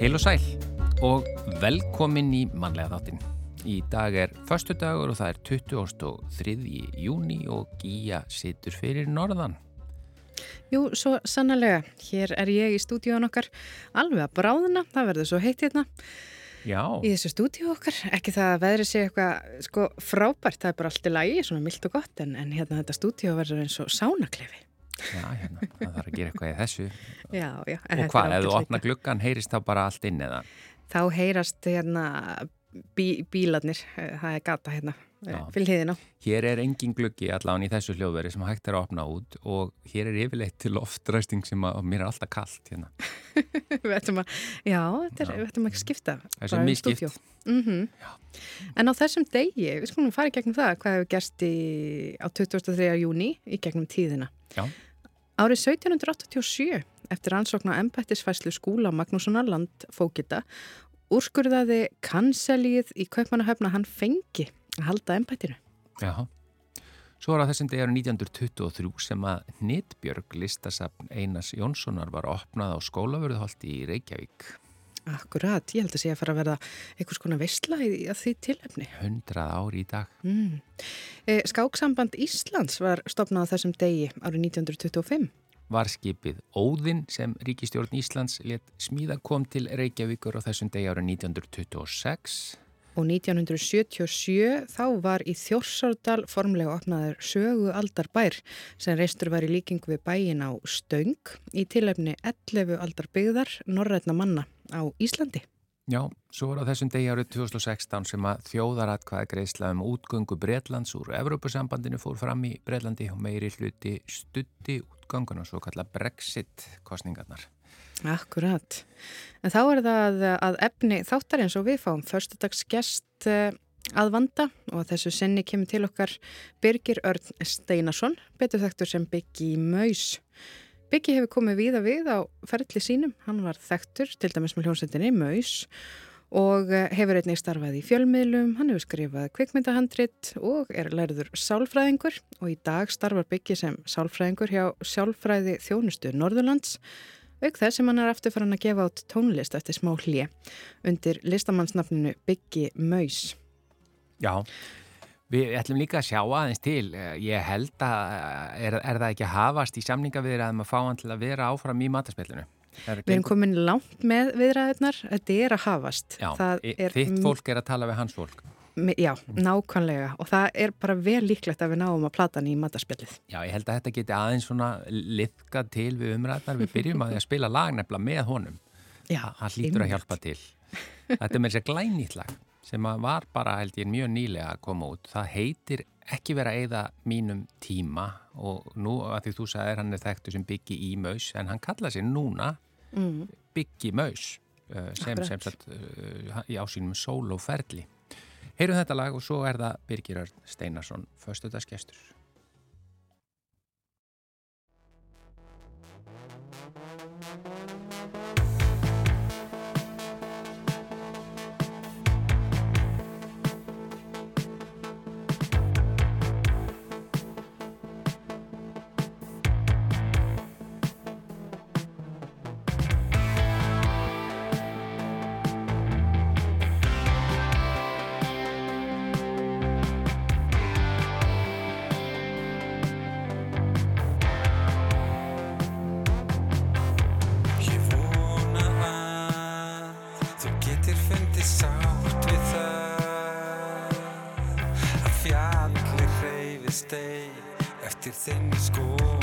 Heil og sæl og velkomin í mannlega þáttinn. Í dag er förstu dagur og það er 23. júni og Gíja situr fyrir norðan. Jú, svo sannlega. Hér er ég í stúdíun okkar alveg að bráðina. Það verður svo heitt hérna Já, í þessu stúdíu okkar. Ekki það að veðri sé eitthvað sko frábært. Það er bara allt í lagi, svona mildt og gott. En, en hérna þetta stúdíu verður eins og sánaklefi. Já, hérna, það þarf að gera eitthvað í þessu. Já, já. Og hvað, ef þú opna gluggan, heyrist þá bara allt inn eða? Þá heyrast hérna bí, bílarnir. eh, Það er gata hérna Já. fyrir hliðina. Hér er engin gluggi allan í þessu hljóðveri sem hægt er að opna út og hér er yfirleitt til loftræsting sem að mér er alltaf kallt hérna. við ætlum að, já, þetta er, við ætlum að skipta. Það er um misskipt. stúdíó. Mhm. En á þessum degi, við skulum fara í gegnum það, hvað hefur gerst í, á 23. júni í gegnum tíðina. Já. Árið 1787, eftir ansókn á embættisfæslu skúla Magnússonar land fókita, úrskurðaði kanselíð í Kaupmannahöfna hann fengi að halda embættinu. Já. Svo var á þessum degi árið 1923 sem að Nýtbjörg listasafn Einars Jónssonar var opnað á skólavörðuholti í Reykjavík. Akkurat, ég held að sé að fara að verða einhvers konar veistla í að því tilefni. 100 ári í dag. Mm. E, Skáksamband Íslands var stopnað þessum degi árið 1925. Var skipið Óðinn sem ríkistjórn Íslands let smíða kom til Reykjavíkur á þessum degi árið 1926. Og 1977 þá var í Þjórsárdal formlega opnaður sögu aldarbær sem reistur var í líking við bæin á Stöng í tilefni 11 aldarbyggðar norrætna manna á Íslandi. Já, svo var á þessum degi árið 2016 sem að þjóðaratkvæða greiðsla um útgöngu Bretlands úr Evrópusambandinu fór fram í Bretlandi og meiri hluti stutti útgönguna, svo kalla Brexit kostningarnar. Akkurat. En þá er það að efni þáttarins og við fáum förstudagsgest eh, að vanda og þessu senni kemur til okkar Birgir Örn Steinarsson, betur þekktur sem Byggi Maus. Byggi hefur komið víða við á ferli sínum, hann var þekktur til dæmis með hljómsveitinni Maus og eh, hefur einnig starfað í fjölmiðlum, hann hefur skrifað kvikmyndahandrit og er lærður sálfræðingur og í dag starfar Byggi sem sálfræðingur hjá Sálfræði þjónustu Norðurlands auk þess sem hann er aftur farin að gefa át tónlist eftir smá hlje undir listamannsnafninu Byggi Maus. Já, við ætlum líka að sjá aðeins til. Eh, Ég held að er, er það ekki að hafast í samninga við að maður fá hann til að vera áfram í mataspillinu. Við erum komin langt með viðræðunar, þetta er að hafast. Já, e- er þitt fólk er að tala við hans fólk. Já, nákvæmlega og það er bara vel líklegt að við náum að plata hann í mataspillið. Já, ég held að þetta geti aðeins svona liðkað til við umræðnar. Við byrjum að að spila lag nefnilega með honum. Já, Hann hlýtur að hjálpa til. Þetta er með þess að glænýtt lag sem var bara held ég mjög nýlega að koma út. Það heitir ekki vera að eyða mínum tíma og nú að því þú sagðir hann er þekktu sem Biggi í Maus en hann kalla sér núna Mm. Biggi Maus uh, sem Akkurat. sem sagt uh, í ásýnum sólóferli. Heyrum þetta lag og svo er það Birgir Örn Steinarsson, föstudagsgestur. þér þinni school.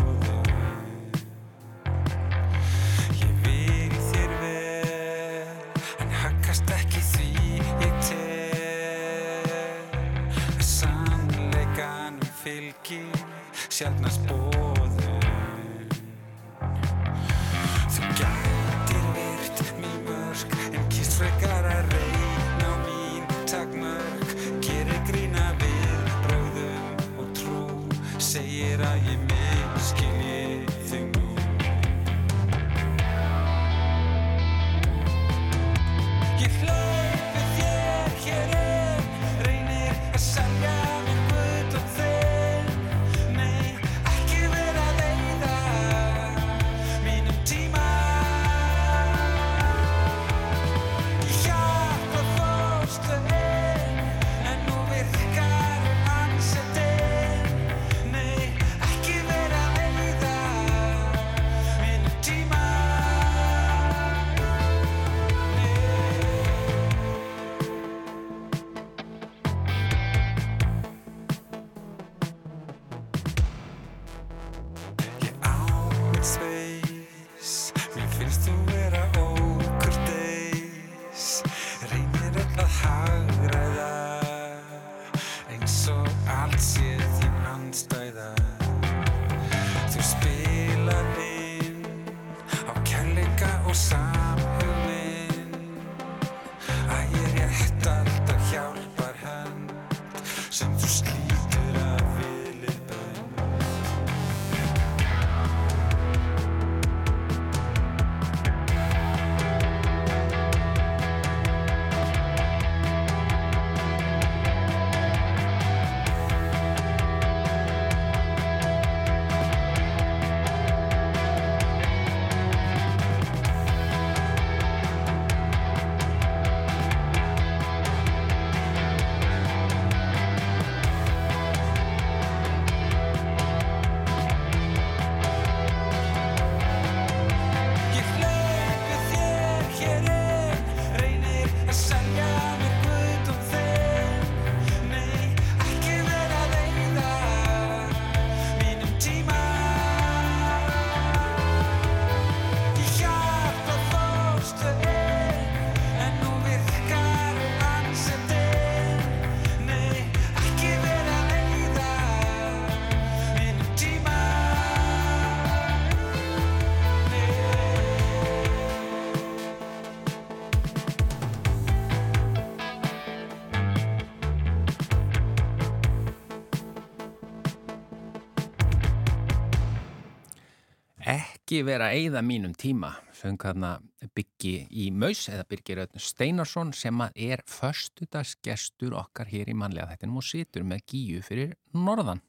Ekki vera eigða mínum tíma söng hérna byggi í Maus eða Birgir Öðn Steinarsson sem er förstudagsgestur okkar hér í manlega þettinum og situr með gíu fyrir norðan.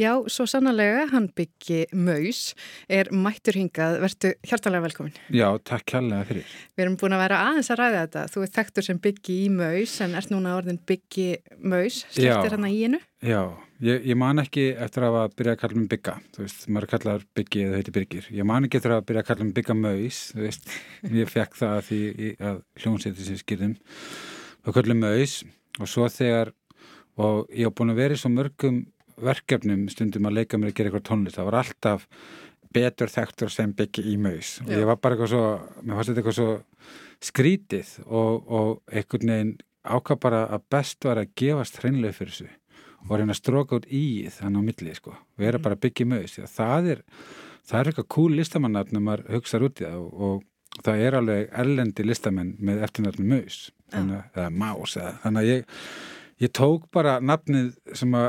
Já, svo sannlega, hann byggi Maus, er mættur hingað, verðtu hjartalega velkomin. Já, takk kærlega fyrir. Við erum búin að vera aðeins að ræða þetta, þú er þekktur sem byggi í Maus en ert núna orðin byggi Maus, sleftir hann að í hennu? Já, ég, ég man ekki eftir að byrja að kalla um bygga, þú veist, maður kallar byggi eða heitir byrgir. Ég man ekki eftir að byrja að kalla um bygga Maus, þú veist, ég fekk það því að hljómsæti sem skýrðum og kallum Maus og svo þegar, og ég á búin að vera í svo mörgum verkefnum stundum að leika mér að gera eitthvað tónlist. Það var alltaf betur þektur sem byggi í maus. Og ég var bara eitthvað svo mér fannst þetta eitthvað svo skrítið og, og einhvern veginn ákvað bara að best var að gefast hreinlega fyrir þessu og reyna að stróka út í þannig á milli sko, vera mm. bara að byggja í maus. Það er, það er eitthvað cool listamannat når maður hugsaður út í það og, og það er alveg erlendi listamenn með eftirnafnum maus. Þannig, eða más eða, þannig að ég, ég tók bara nafnið sem að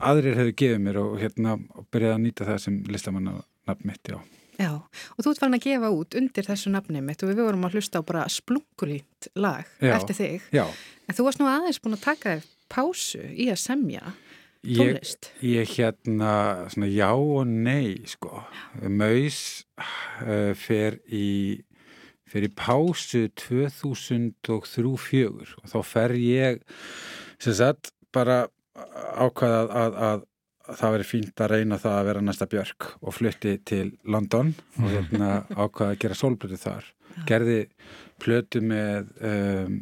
aðrir hefur gefið mér og hérna byrjaði að nýta það sem listamanna nafn mitt, já. Já, og þú ert farin að gefa út undir þessu nafni mitt og við vorum að hlusta á bara splungulít lag já, eftir þig. Já. En þú varst nú aðeins búin að taka pásu í að semja tónlist. Ég, ég hérna, svona já og nei, sko. Maus uh, fer í fer í pásu 2003-04 og þá fer ég sem sagt bara ákvaða að, að, að það veri fínt að reyna það að vera næsta björk og flutti til London og hérna ákvaða að gera sólblötu þar. Já. gerði plötu með um,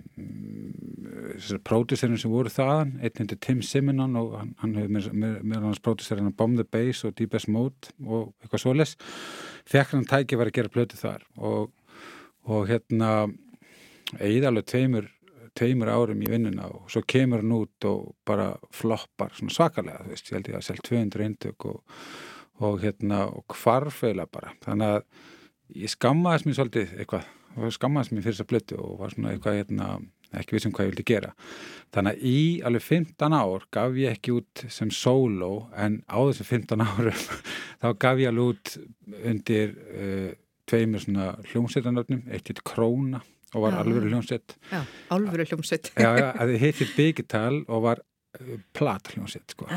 pródúserinn sem voru þaðan einn hindi Tim Simonon og hann, hann hefur með hans pródúserinn Bomb the Bass og Deepest Mode og eitthvað svoles fekk hann tæki var að gera plötu þar og, og hérna eigið alveg tveimur tveimur árum í vinnuna og svo kemur hann út og bara floppar svona svakalega, þú veist, ég held ég að selja 200 eindök og, og hérna og kvarfeila bara, þannig að ég skammaðis mér svolítið eitthvað, skammaðis mér fyrir þess að blötu og var svona eitthvað hérna, ekki vissum hvað ég vildi gera. Þannig að í alveg 15 ár gaf ég ekki út sem solo en á þessu 15 árum þá gaf ég alveg út undir uh, tveimur svona hljómsveitanöfnum, eitt hitt Króna og var alvöru hljómsett Já, alvöru hljómsett Já, já, það heitir Byggital og var uh, plat hljómsett sko.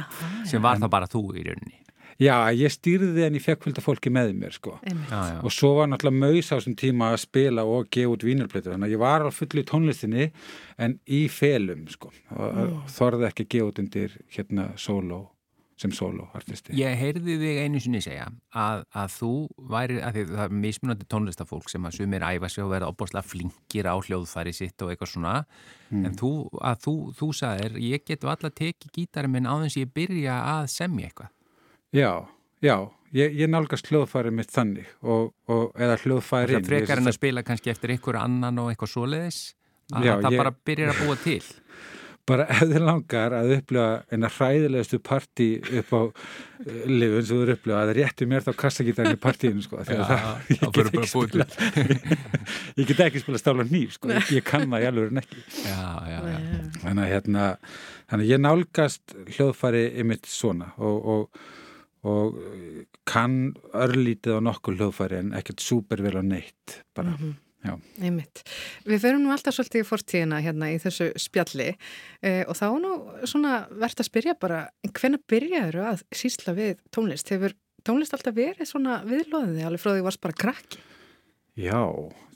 sem var það bara þú í rauninni? Já, ég stýrði henni fekkvölda fólki með mér sko. Já, og svo var náttúrulega maus á þessum tíma að spila og gefa út vínarblötu þannig að ég var alveg full í tónlistinni en í felum sko. Og mm. þorði ekki að gefa út undir hérna solo sem soloartisti. Ég heyrði þig einu sinni segja að, að þú væri, að því það er mismunandi tónlistafólk sem að sumir æfa sig og verða opbáslega flinkir á hljóðfæri sitt og eitthvað svona mm. en þú, að þú, þú sagðir ég getu alltaf tekið gítarinn minn á þess að ég byrja að semja eitthvað. Já, já, ég, ég nálgast hljóðfæri mitt þannig og, og eða hljóðfæri Það frekar en að spila kannski eftir ykkur annan og eitthvað svoleiðis að Já, það ég- bara byrjar að búa til bara ef þið langar að upplifa eina hræðilegustu partí upp á uh, lifun sem þú eru upplifa að það rétti mér þá kassagítarinn í partíinu sko, þegar það, ég, þá get ekki bara að búa spila, ég get ekki spila stála nýr sko, ég, ég kann það í alveg en ekki. Já, já, já. Þannig að hérna þannig að ég nálgast hljóðfæri ymitt svona og, og, og kann örlítið á nokkur hljóðfæri en ekkert súper vel á neitt bara, já Einmitt. Við ferum nú alltaf svolítið í fortíðina hérna í þessu spjalli eh, og þá er nú svona verðt að spyrja bara hvenna byrjaður að sísla við tónlist? Hefur tónlist alltaf verið svona viðlóðið alveg frá því varst bara krakki? Já,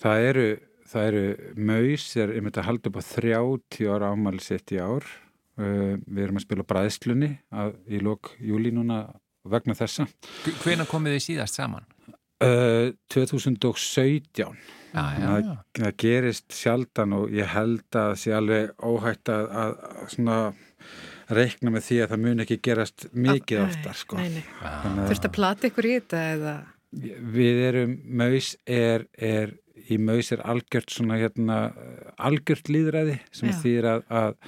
það eru, það eru maus, er einmitt að halda upp á 30 ára ámæli sitt í ár. Uh, við erum að spila bræðslunni að, í lok júli núna vegna þessa. Hvena komið þið síðast saman? Uh, 2017. Já, já, Það, já. það gerist sjaldan og ég held að sé alveg óhætt að, að, reikna með því að það mun ekki gerast mikið Nei, oftar sko. Að- Þurft að plata ykkur í þetta eða? Við erum, maus er, er í maus er algjört svona hérna, algjört líðræði sem þýðir að, að,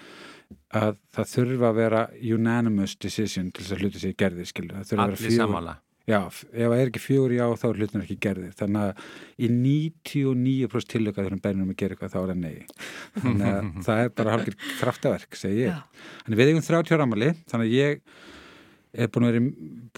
að það þurfa að vera unanimous decision til þess að hluti sér gerðir. Það vera Allir sammála Já, ef það er ekki fjögur já þá er hlutin ekki gerðir. Þannig að í 99% tilöka þegar hann bænir um að gera eitthvað þá er það nei. Þannig að það er bara halgir kraftaverk, segi ég. Þannig við eigum 30 ára amali, þannig að ég er búin að vera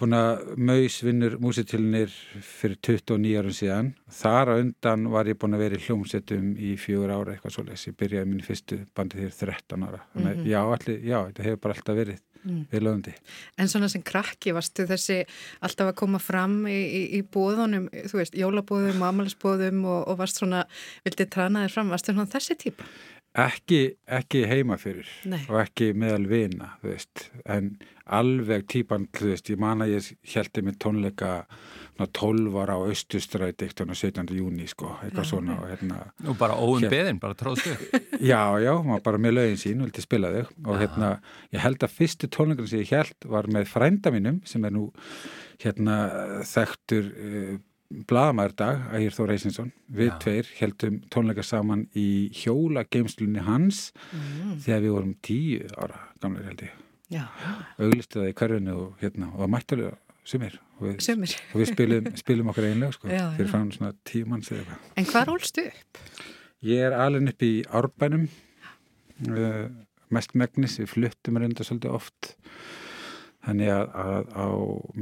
búin að maus vinnur músitilnir fyrir 29 árum síðan. Þar á undan var ég búin að vera í hljómsettum í fjögur ára eitthvað svoleiðis. Ég byrjaði mínu fyrstu bandi þegar 13 ára. Þannig að já, allir, já, þetta hefur bara alltaf verið Mm. viðlöðandi. En svona sem krakki varstu þessi alltaf að koma fram í, í, í bóðunum, þú veist, jólabóðum og amalisbóðum og, og varst svona, vildi trana þér fram, varstu svona þessi típa? Ekki, ekki heima fyrir Nei. og ekki meðal vina, en alveg típan, veist, ég man að ég heldi með tónleika svona 12 ára á Östustræti eitt á 17. júni, sko, eitthvað svona og hérna, Nú bara óum Hér. beðin, bara tróðstu já, já, bara með lögin sín, vildi spila þau og hérna, ég held að fyrstu tónleikan sem ég held var með frænda mínum sem er nú hérna þekktur uh, blaðamæður dag, Ægir Þór Eisinsson við Já. tveir heldum tónleika saman í hjóla geimslunni hans Mm. þegar við vorum tíu ára gamlega held ég, auglistu það í hverfinu og hérna, og það mættulega sumir og við, sömur. og við spilum, spilum okkar einlega sko, Já, fyrir fram svona tíu manns eða eitthvað. En hvað rólstu upp? Ég er alveg upp í árbænum uh, mest megnis, við fluttum reynda svolítið oft þannig að, að á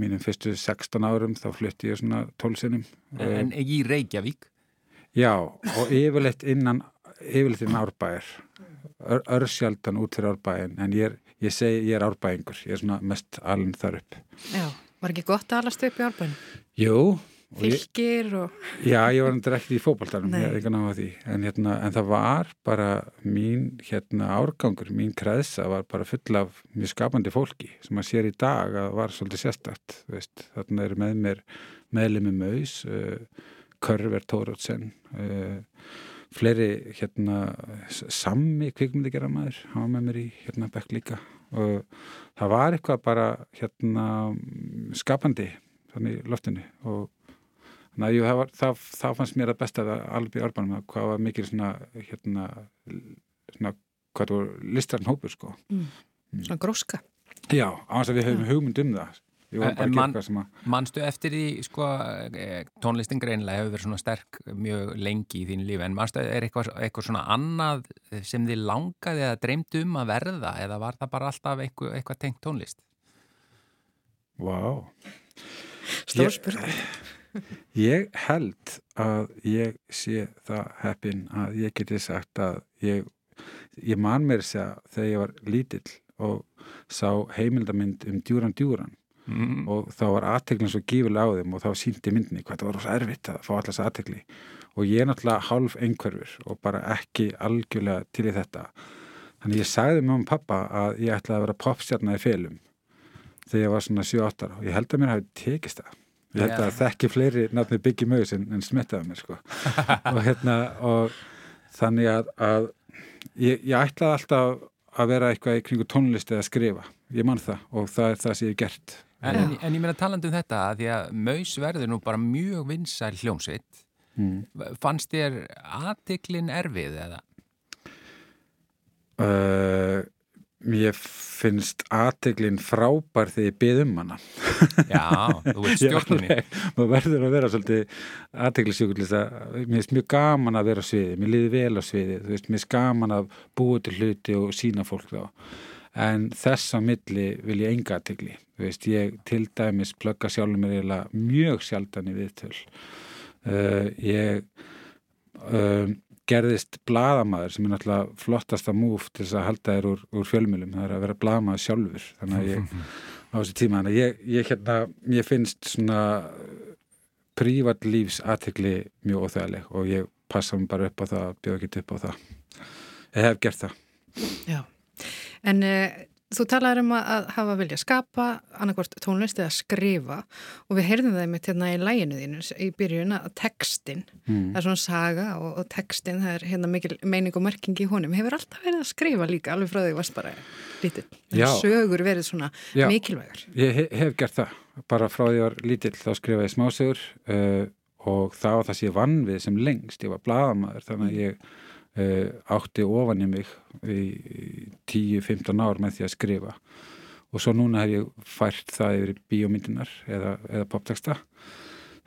mínum fyrstu 16 árum þá flutti ég svona 12 sinnum. En í Reykjavík? Já, og yfirleitt innan yfirleitt innan árbæðir Ör, örsjaldan út fyrir árbæðin en ég er, ég segi, ég er árbæðingur ég er svona mest alveg þar upp. Já, var ekki gott að alast upp í árbænum? Jú, Fylgir og... já, ég var endur ekki í fótboltanum Nei. ég er ekki náða því. En, hérna, en það var bara mín hérna, árgangur, mín kreðsa var bara full af mjög skapandi fólki sem að sér í dag að var svolítið sérstætt veist, þarna eru með mér meðlemi Maus uh, Körver Tórótsen uh, fleiri hérna s- sammi kvikmyndi gera maður var með mér í hérna bekk líka. Og það var eitthvað bara hérna skapandi þannig loftinu og að jú, það, var, það, það fannst mér að besta það alveg í orbanum að hvað var mikil svona hérna svona hvað voru listræn hópur sko Svona gróska. já, á þess að við höfum hugmynd um það En- að man- að Manstu eftir því, sko, eh, tónlistin greinlega hefur verið svona sterk mjög lengi í þínu lífi, en manstu, er eitthvað, eitthvað svona annað sem þið langaði eða dreymdu um að verða, eða var það bara alltaf eitthvað, eitthvað tengt tónlist? Vá. Stór Ég- spurning. Ég held að ég sé það heppin að ég geti sagt að ég, ég man mér segja þegar ég var lítill og sá heimildamind um djúran djúran. Mm. og þá var aðteglin svo gífilega á þeim og þá sýndi myndinni hvað það var svo erfitt að fá allars aðtegli og ég er náttúrulega hálf einhverfur og bara ekki algjörlega til í þetta. Þannig ég sagði mamma og pappa að ég ætlaði að vera popstjarnar í felum þegar ég var svona 7-8 ára og ég held að mér hafi tekist það ég held að þekki fleiri nafni Biggie Mögus en, en smittaði mér sko. Og hérna og þannig að, að ég, ég ætlaði alltaf að vera eitthvað í kringu tónlist eða skrifa. Ég man það og það er það sem ég hef gert. En, en, en ég meina talandu um þetta að því að Maus verður nú bara mjög vinsæl hljómsitt mm. fannst þér aðtiklin erfið eða? Uh, Mér finnst aðteglinn frábær þegar ég byð um hana. Já, þú veit stjórnunni. Maður verður að vera svolítið aðteglisjökullist að mér finnst mjög gaman að vera á sviði, mér liði vel á sviði, þú veist, mér finnst gaman að búa til hluti og sína fólk þá. En þess að milli vil ég enga aðtegli. Þú veist, ég til dæmis plögga sjálfur mér eiginlega mjög sjaldan í viðtöl. Uh, ég... Um, gerðist bladamæður sem er náttúrulega flottasta múf til þess að halda þér úr, úr fjölmjölum það er að vera bladamæður sjálfur. Þannig að ég á þessi tíma. Þannig að ég, ég hérna, ég finnst svona prívat lífs aðtegli mjög óþægileg og ég passa mér bara upp á það, bjóð ekki upp á það. Ég hef gert það. Já, en uh, Þú talaður um að hafa vilja skapa, annarkvort tónlist eða skrifa og við heyrðum það mitt hérna í læginu þínu í byrjun að textin, mm. það er svona saga og, og textin, það er hérna mikil meining og merking í honum, hefur alltaf verið að skrifa líka alveg frá því varst bara lítill, en sögur verið svona Já. mikilvægur. Ég hef, gert það, bara frá því að ég var lítill þá skrifaði smásögur uh, og þá það sé vann við sem lengst, ég var bladamæður þannig að ég uh, átti ofan í mig í 10-15 ár með því að skrifa. Og svo núna hef ég fært það yfir bíómyndinar eða, eða popteksta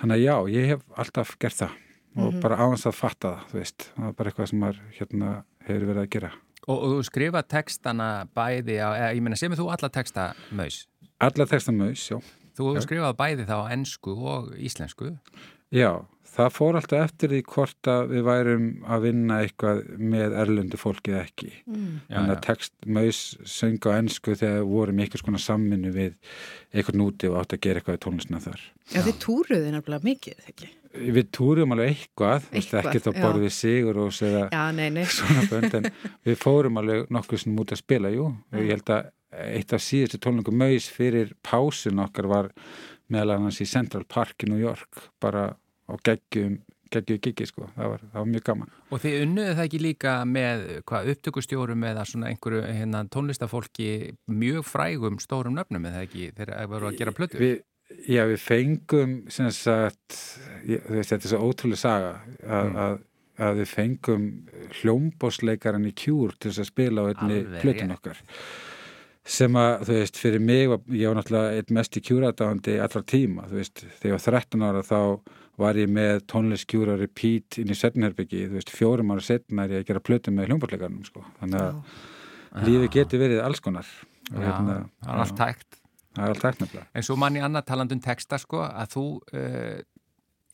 þannig að já, ég hef alltaf gert það. Og mm -hmm. bara áðans að fatta það þú veist, það er bara eitthvað sem maður hérna hefur verið að gera. Og, og þú skrifa tekstana bæði á, eða, ég menna, semur þú alla teksta maus? Alla teksta maus, já. Þú skrifaði bæði þá á ennsku og íslensku? Já, það fór alltaf eftir því hvort að við værum að vinna eitthvað með erlendu fólki eða ekki. Mm. þannig að text maus söng á ennsku þegar vorum eitthvað svona samminu við eitthvað núti og átt að gera eitthvað í tónlistina þar. Já, þið túruði nefnilega mikið, ekki? Við túrum alveg eitthvað, eitthvað ekkert á borðið sigur og segja já, nei, nei. svona bönd en við fórum alveg nokkuð sem út að spila, jú. Og ég held að eitt af síðustu tónlingum maus fyrir pásun okkar var meðal annars í Central Park í New York bara og geggjum geggjuð gigi sko, það var, það var mjög gaman. Og þið unnuðu það ekki líka með hvað upptökustjórum eða svona einhverju hérna, tónlistafólki mjög frægum stórum nöfnum eða ekki þegar það voru að gera plötu Já, við fengum sagt, ég, veist, þetta er svo ótrúlega saga að, mm. að, að við fengum hljómbósleikaran í kjúr til þess að spila á einni plötun okkar sem að, þú veist, fyrir mig ég var náttúrulega einn mest í kjúradáðandi allra tíma, þú veist, þegar ég var 13 ára þá var ég með tónlistkjúra repeat inn í setnherbyggi þú veist, fjórum ára setna er ég að gera plötu með hljómborleikarnum, sko. Þannig að já. lífi getur verið alls konar. Já, hérna, það er allt tækt Það er allt tækt nefnilega. En svo mann í annað talandum texta, sko að þú uh,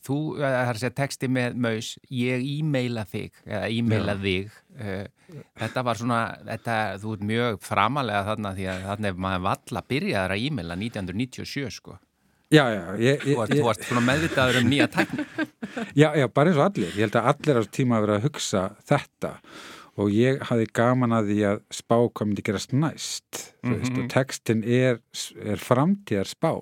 þú, það er að segja texti með maus ég e-maila þig eða e-maila þig uh, þetta var svona, þetta, þú ert mjög framalega þarna því að þarna er maður valla byrjaðar að e-maila 1997 sko Já, já, ég, ég, þú varst svona meðvitaður um nýja tækni. Já, já, bara eins og allir. Ég held að allir á tíma að vera að hugsa þetta. Og ég hafi gaman að því að spá hvað myndi gerast næst mm -hmm. veist, og textin er, er framtíðar spá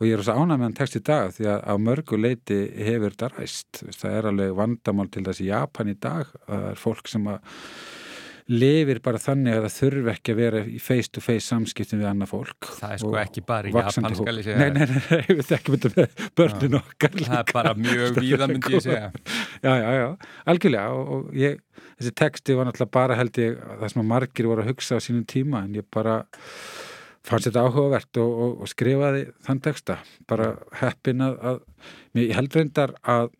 og ég er ós að ána með hann text í dag því að á mörgu leiti hefur þetta ræst. Það er alveg vandamál til þessi Japan í dag. Það er fólk sem að lifir bara þannig að það þurfi ekki að vera í face to face samskiptum við annað fólk. Það er sko ekki bara í Japan Nei, nei, nei, nei við þekkjum þetta með börnin okkar líka. Það er bara mjög víða myndi ég segja. Já, já, já, algjörlega og, og ég, þessi texti var náttúrulega bara held ég það sem að margir voru að hugsa á sínum tíma en ég bara fannst þetta áhugavert og, og, og skrifaði þann texta. Bara heppin að, að ég held reyndar að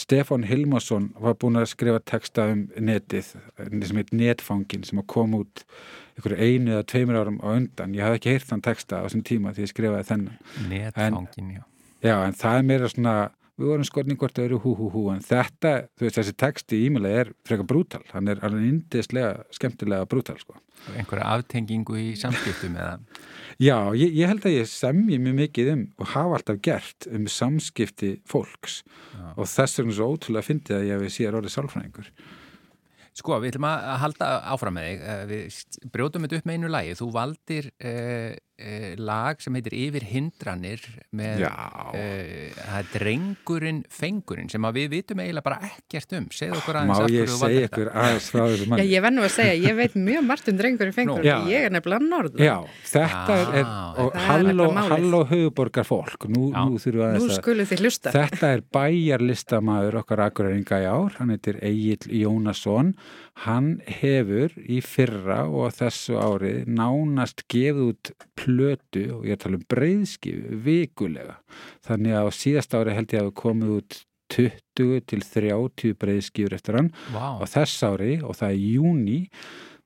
Stefan Hilmarsson var búin að skrifa texta um netið sem heit Netfangin sem kom út einu eða tveimur árum á undan. Ég hafði ekki heyrt þann texta á þessum tíma því ég skrifaði þennan. Netfangin, en, já. Já, en það er meira svona við vorum skorning hvort það eru hú hú hú en þetta, þú veist, þessi texti í e-maila er frekar brútal, hann er alveg indislega skemmtilega brútal, sko Einhverja aftengingu í samskiptum eða? Já, ég, ég held að ég semji mjög mikið um og hafa alltaf gert um samskipti fólks Já. og þess vegna svo ótrúlega fyndið að ég við sér orðið sálfræðingur Sko, við ætlum að halda áfram með þig. Eh, við brjóðum þetta upp með einu lægi. Þú valdir eh, uh, lag sem heitir Yfir hindranir með uh, drengurinn fengurinn sem við vitum eiginlega bara ekkert um. Segð okkur aðeins Má ég segja ykkur aðeins frá þessu manni? Já, ég verð nú að segja, ég veit mjög margt um drengurinn fengurinn, ég er nefnilega norður. Já, þetta ah, er, og halló, halló höfuborgar fólk nú, nú þurfum við að Nú skulum þið hlusta. Þetta er bæjarlistamæður okkar aðgurðaringa í ár, hann heitir Egil Jónasson. Hann hefur í fyrra og þessu ári nánast gefið út plötu og ég er að tala um breyðskifu vikulega. Þannig að á síðast ári held ég að við komið út 20 til 30 breyðskifur eftir hann. Wow. og þess ári og það er júni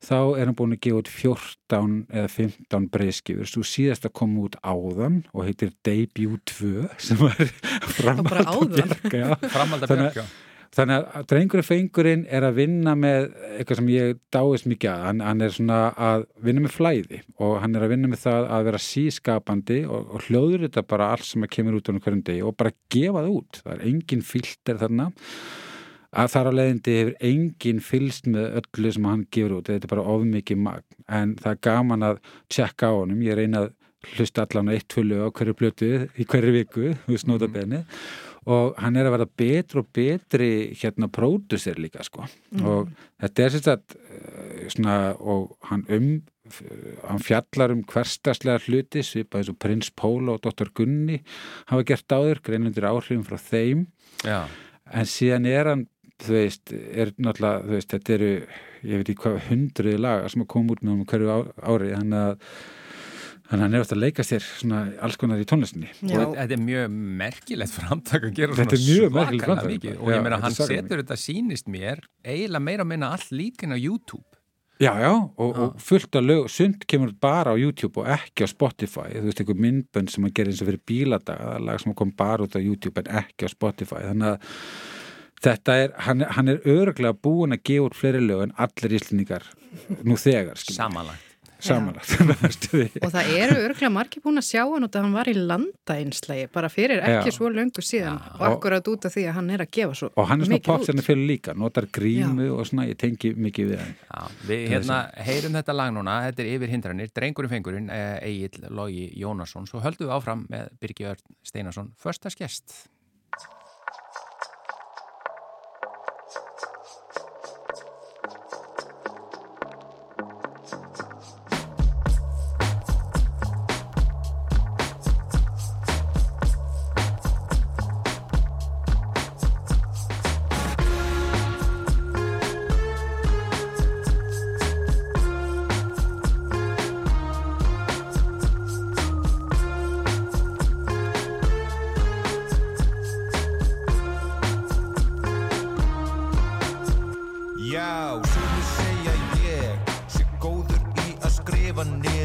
þá er hann búin að gefa út 14 eða 15 breyðskifur svo síðast að koma út áðan og heitir Debut 2 sem var framald að björga framald að björga Þannig að drengurinn fengurinn er að vinna með eitthvað sem ég dáist mikið að, hann, hann er svona að vinna með flæði og hann er að vinna með það að vera sískapandi og, og hljóður þetta bara allt sem kemur út á hverjum degi og bara gefa það út. Það er engin filter þarna. Að þar á leiðindi hefur engin fylst með öllu sem hann gefur út, þetta er bara ofmikið magn. En það er gaman að tjekka á honum, ég reyna að hlusta allan eitt tvölu á hverju blötu í hverju viku, þú veist nótabenni mm og hann er að vera betri og betri hérna pródusir líka sko mm. og þetta er sérstaklega eh, svona og hann um hann fjallar um hverstaslega hluti svipað eins og Prins Póla og Dr. Gunni hafa gert áður greinundir áhrifin frá þeim Já. en síðan er hann þú veist, er náttúrulega þú veist, þetta eru, ég veit ekki hvað hundruði laga sem að koma út með hann hverju ári þannig að Þannig að hann er ofta að leika sér svona alls konar í tónlistinni. Já. Og þetta er mjög merkilegt framtak að gera þetta svona svakalega mikið. Og ég meina, hann setur þetta sínist mér eiginlega meira að minna all líkin á YouTube. Já, já, og, og fullt af lög, sund kemur bara á YouTube og ekki á Spotify. Þú veist, einhver myndbönd sem hann gerir eins og fyrir bíladaga, lag sem kom bara út á YouTube en ekki á Spotify. Þannig að þetta er, hann, hann er öruglega búin að gefa út fleiri lög en allir íslendingar nú þegar. Samanlagt samanlagt og það eru örglega margir búin að sjá hann og það hann var í landainslægi bara fyrir ekki Já. svo löngu síðan Já. og akkurat út af því að hann er að gefa svo og hann er svona popstjarni fyrir líka, notar grímu Já. og svona, ég tengi mikið við hann Við hérna heyrum þetta lag núna þetta er yfir hindranir, drengurinn fengurinn eh, Egil Lógi Jónasson, svo höldum við áfram með Birgir Steinarsson, never need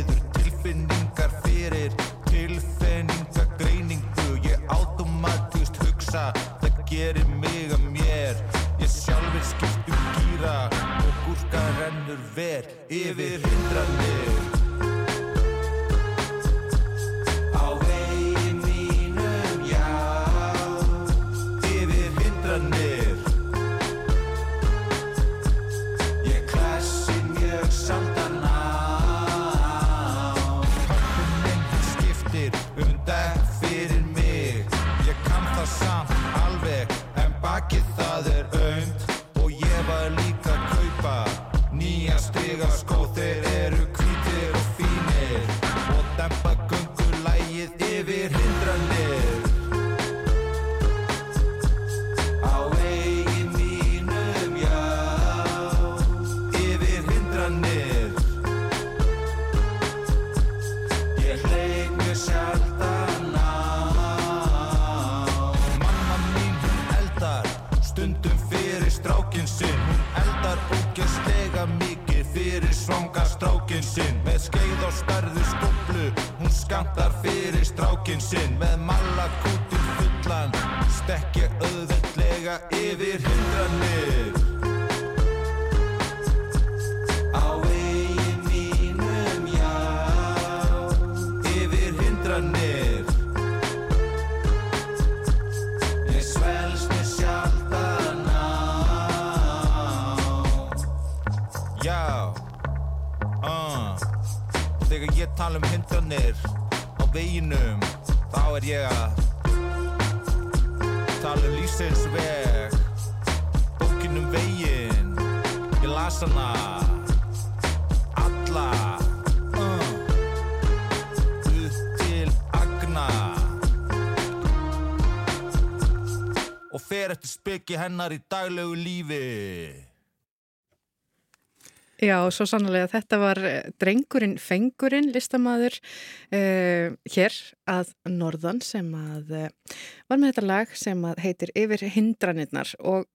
Þegar ég tala um hindranir á veginum þá er ég að tala um lífsins veg bókin um vegin ég las hana alla uh, upp til agna. Og fer eftir spekki hennar í daglegu lífi. Já, svo sannlega þetta var eh, drengurinn Fengurinn, listamaður uh, hér að Norðan sem að uh, var með þetta lag sem að heitir Yfir hindranirnar og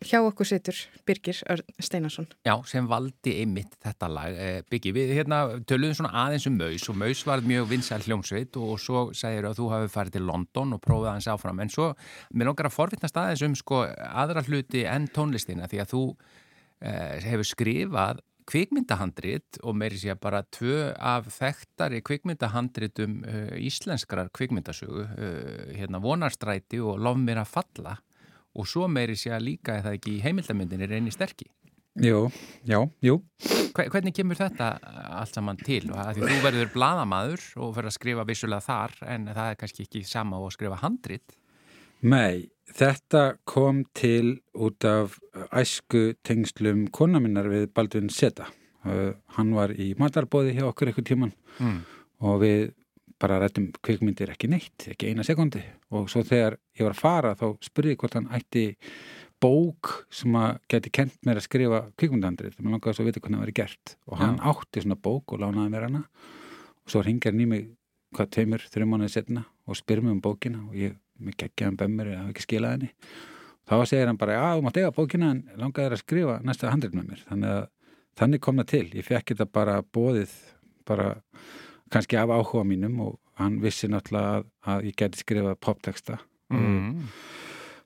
hjá okkur situr Birgir Steinarsson. Já, sem valdi einmitt þetta lag. Eh, Byggi, við hérna töluðum svona aðeins um Maus og Maus var mjög vinsæl hljómsveit og svo segir að þú hafi farið til London og prófið aðeins áfram en svo, mér langar að forvittnast aðeins um sko aðra hluti en tónlistina því að þú eh, hefur skrifað kvikmyndahandrit og meiri sé að bara tvö af þekktari kvikmyndahandritum uh, íslenskrar kvikmyndasögu uh, hérna vonarstræti og lof mér að falla. Og svo meiri sé að líka eða ekki í heimildamindinni reyni sterkir Jú, já, jú. Hvernig kemur þetta allt saman til? Því þú verður bladamadur og fyrir að skrifa vissulega þar en það er kannski ekki sama á að skrifa handrit Nei, þetta kom til út af æsku tengslum kona minnar við Baldvin Seta. Uh, hann var í matarbóði hjá okkur eitthvað tíman mm. og við bara rættum kvikmyndir ekki neitt, ekki eina sekundi og svo þegar ég var að fara þá spurði ég hvort hann ætti bók sem að geti kent mér að skrifa kvikmyndandrið, það langaði svo að vita hvernig það væri gert og hann Já. átti svona bók og lánaði mér hana og svo ringir hann í mig hvað tveimur, þrjum mánuðið setna og spyr mér um bókina og ég með geggjaðan bömmur eða hafa ekki skilað henni. Þá segir hann bara, já, þú mátt eiga bókina en langaði að skrifa næsta handrið með mér. Þannig að þannig kom það til. Ég fekk þetta bara bóðið bara kannski af áhuga mínum og hann vissi náttúrulega að, að ég geti skrifað popteksta mm.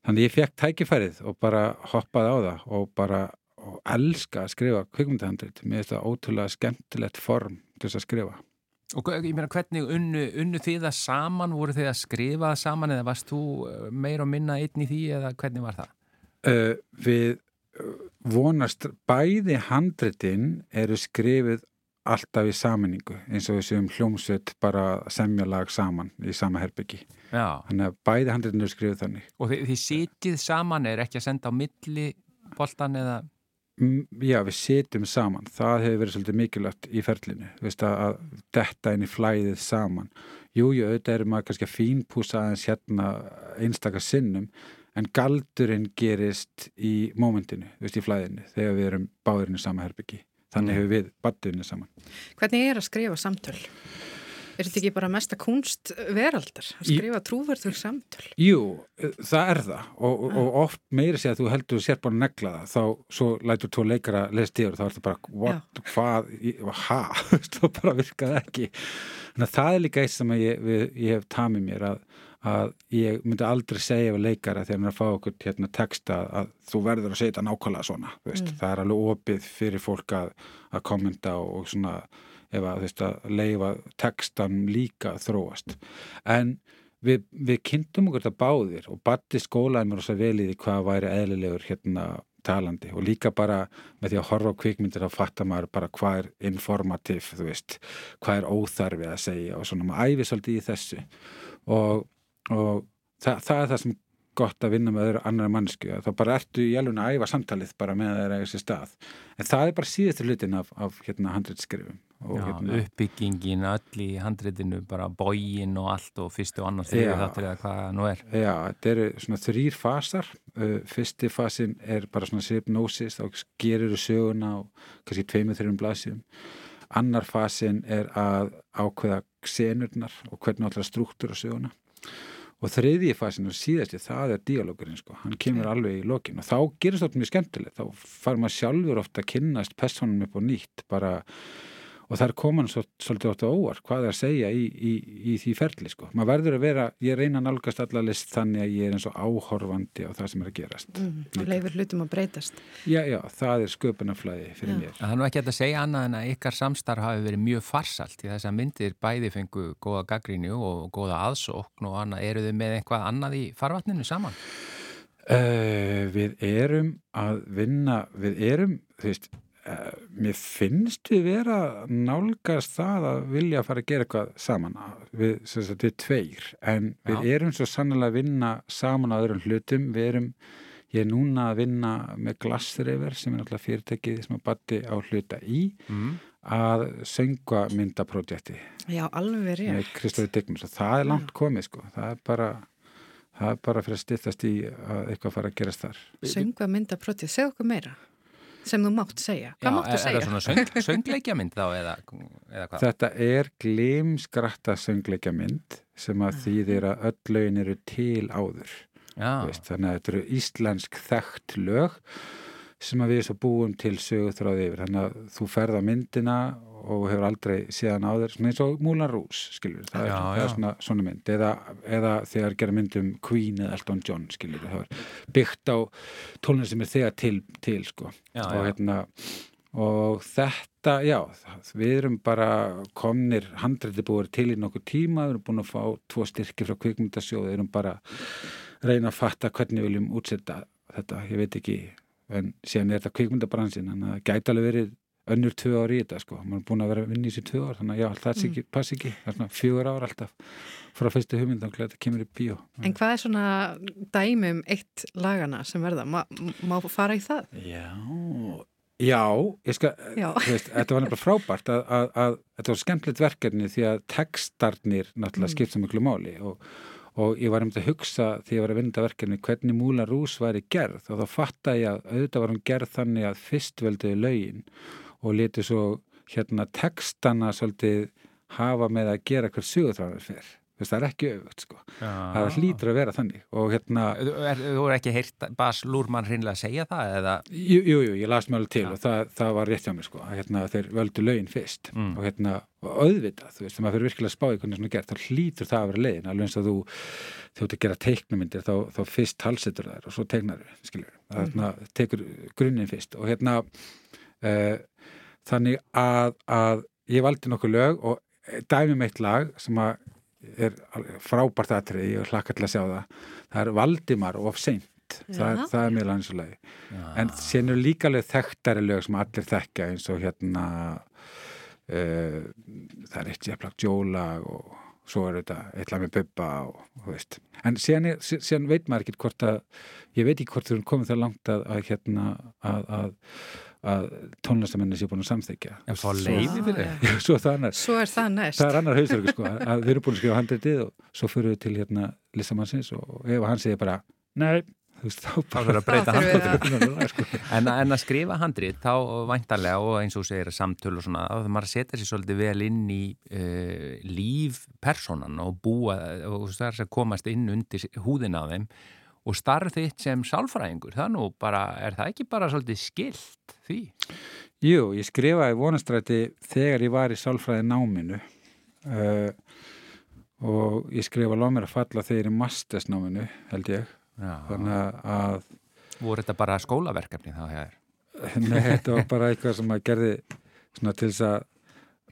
þannig ég fekk tækifærið og bara hoppaði á það og bara og elska að skrifa kvikmyndahandrið mér finnst það ótrúlega skemmtilegt form til þess að skrifa Og ég meina hvernig unnu, unnu þið það saman, voru þið að skrifa það saman eða varst þú eh, meir og minna einn í því eða hvernig var það? Uh, við uh, vonast bæði handritin eru skrifið alltaf í saminningu eins og við séum hljómsveit bara semja lag saman í sama herbyggi. Þannig að bæði handritin eru skrifið þannig. Og þið, þið sitið saman er ekki að senda á milli boltan eða já, við setjum saman það hefur verið svolítið mikilvægt í ferlinu veist, að, að detta inn í flæðið saman jújú, auðvitað er maður kannski að fínpúsa aðeins hérna einstakar sinnum en galdurinn gerist í mómentinu, veist, í flæðinu þegar við erum báðurinn í sama herbyggi þannig mm. hefur við battuðinu saman Hvernig er að skrifa samtöl? Er þetta ekki bara mesta kunst veraldar að skrifa trúverður samtöl? Jú, það er það og, og, og oft meiri sé að þú heldur sér bara negla það, þá svo lætur tvo leikara lesa tíður og þá er þetta bara what, hvað, ha, þá bara virkaði ekki. Þannig að það er líka eitt sem ég, við, ég hef tamið mér að, að ég myndi aldrei segja við leikara þegar hann er að fá okkur hérna texta að þú verður að segja þetta nákvæmlega svona, mm. það er alveg opið fyrir fólk að, að kommenta og svona ef að, veist, að leifa textan líka þróast. En við, við kynntum okkur þetta báðir og batti skólaði mér svo vel í því hvað væri eðlilegur hérna talandi. Og líka bara með því að horfa á kvikmyndir þá fattar maður bara hvað er informativ, þú veist, hvað er óþarfið að segja og svona maður æfi svolítið í þessu. Og, og það, það er það sem gott að vinna með öðru annar mannsku þá bara ertu í alveg að æfa samtalið bara með þeirra í þessi stað. En það er bara síðastur hlutin af, af hérna handreitskrifum hérna, uppbyggingin öll í handreitinu bara bógin og allt og fyrstu og annar þegar þetta er hvað nú er. Já, þetta eru svona þrýr fasar. Uh, fyrsti fasin er bara svona sipnósis, þá gerir þú söguna og kannski tveimur þrjum blasjum annar fasin er að ákveða senurnar og hvernig alltaf struktúra söguna. Og þriðji fasin og síðasti það er dialogurinn sko, hann kemur alveg í lokin og þá gerist þetta mjög skemmtilegt. Þá far maður sjálfur ofta að kynnast personum upp og nýtt bara og það er koman svo, svolítið átt að óvar hvað er að segja í, í, í því ferli sko. maður verður að vera, ég reyna að nálgast allalist þannig að ég er eins og áhorfandi á það sem er að gerast mm, og leifur hlutum að breytast já, já, það er sköpunaflæði fyrir já. mér Það er nú ekki að segja annað en að ykkar samstarf hafi verið mjög farsalt í þess að myndir bæði fengu góða gaggrínu og góða aðsókn og annað, eru þið með eitthvað annað í farvatninu saman? Uh, við erum að vinna við erum, þú veist mér finnst við vera nálgast það að vilja að fara að gera eitthvað saman við, sem sagt, við tveir. En við Já. erum svo sannlega að vinna saman á öðrum hlutum, við erum ég er núna að vinna með Glassriver sem er náttúrulega fyrirtækið sem að batti á hluta í Mm. að söngva myndaprojekti. Já, alveg rétt. með Kristófi Dignus og það er langt komið sko, það er bara það er bara fyrir að styttast í að eitthvað fara að gerast þar. Söngva mynda protið, segð okkur meira sem þú mátt segja. Já, Hvað máttu er, er segja? það svona söng, söngleikjamynd þá eða, eða hvað? Þetta er glimskratta söngleikja mynd sem að þýðir að öll lögin eru til áður veist, þannig að þetta eru íslensk þekkt lög sem að við svo búum til söguþráði yfir. Þannig að þú ferð á myndina og hefur aldrei séðan áður svona eins og Múlan Rús skilur það, Já, er, það er svona, svona mynd. Eða, eða þegar gera mynd um Queen eða Elton John skilur það er byggt á tónlinn sem er þegar til, til sko. Já, og hérna og þetta, já, við erum bara komnir, handrætti búið til í nokkuð tíma, við erum búin að fá tvo styrki frá kvikmyndasjóð, við erum bara að reyna að fatta hvernig við viljum útsetta þetta, ég veit ekki en síðan er þetta kvikmyndabransin þannig að það gæti alveg verið önnur tvö ár í þetta sko, maður er búin að vera að vinna í þessu tvö ár þannig að já, það mm. ekki, pass ekki, það er svona fjögur ár alltaf frá fyrstu hugmynd, þannig að þetta kemur í bíó En hvað er svona dæmi um eitt lagana sem verða? Má, má fara í það? Já, já, ég skal, þetta var nefnilega frábært að, að, að þetta var skemmtilegt verkefni því að textarnir náttúrulega mm. skipt svo miklu máli og, og ég var um að hugsa því ég var að þetta verkefni hvernig Múlan Rús væri gerð og þá fatta ég að auðvitað var hún gerð þannig að fyrst velduði lögin og leti svo hérna textana svolítið hafa með að gera hver sögutráður fyrr. Það er ekki auðvögt, sko. Það hlýtur að vera þannig og hérna Þú er, er ekki heyrt Bas Lúrmann hreinlega að segja það eða? Jú, jú, jú, ég las mjög alveg til og það, það var rétt hjá mér sko, hérna, þeir völdu lögin fyrst Mm. og hérna, auðvitað, þú veist, þegar maður fyrir virkilega að spá í hvernig svona er gert, þá hlýtur það að vera leiðin, alveg eins og þú, þú ert að gera teiknumyndir, þá, þá fyrst talsetur þær og svo teiknar skilur, það Mm. tekur grunninn fyrst og hérna, uh, þannig að, að ég valdi nokkuð lög og dæmi meitt lag sem að er frábært aðtrið, ég hlakka til að sjá það, það er Valdimar of seint, það, það er mjög lansulega. En síðan eru líka alveg þekktari lög sem allir þekkja eins og hérna uh, það er eitt jafnlag jólag og svo er þetta eitthvað með bubba og þú veist. En síðan veit maður ekki hvort að ég veit ekki hvort þú erum komið það langt að, að hérna að, að, að tónlistamenni sé búin að samþykja. En fá leiði Já, það? Svo Svo er það næst. það er annar hausverku sko, að við erum búin að skrifa handritið og svo fyrir við til hérna listamannsins og ef hann segir bara nei, þú veist, þá Þá verður að breyta Þá handbótinu. sko. En, en að skrifa handrið, þá væntanlega og eins og þú segir samtöl og svona, þá maður setja sér svolítið vel inn í uh, líf personan og búa og það er að komast inn undir húðina á þeim og starf þitt sem sálfræðingur, það nú bara, er það ekki bara svolítið skilt því? Jú, ég skrifaði vonastræti þegar ég var í sálfræði náminu uh, og ég skrifa lág mér að falla þegar í mastersnáminu held ég, Já, þannig að voru þetta bara skólaverkefni þá hér? nei, þetta var bara eitthvað sem maður gerði til þess að,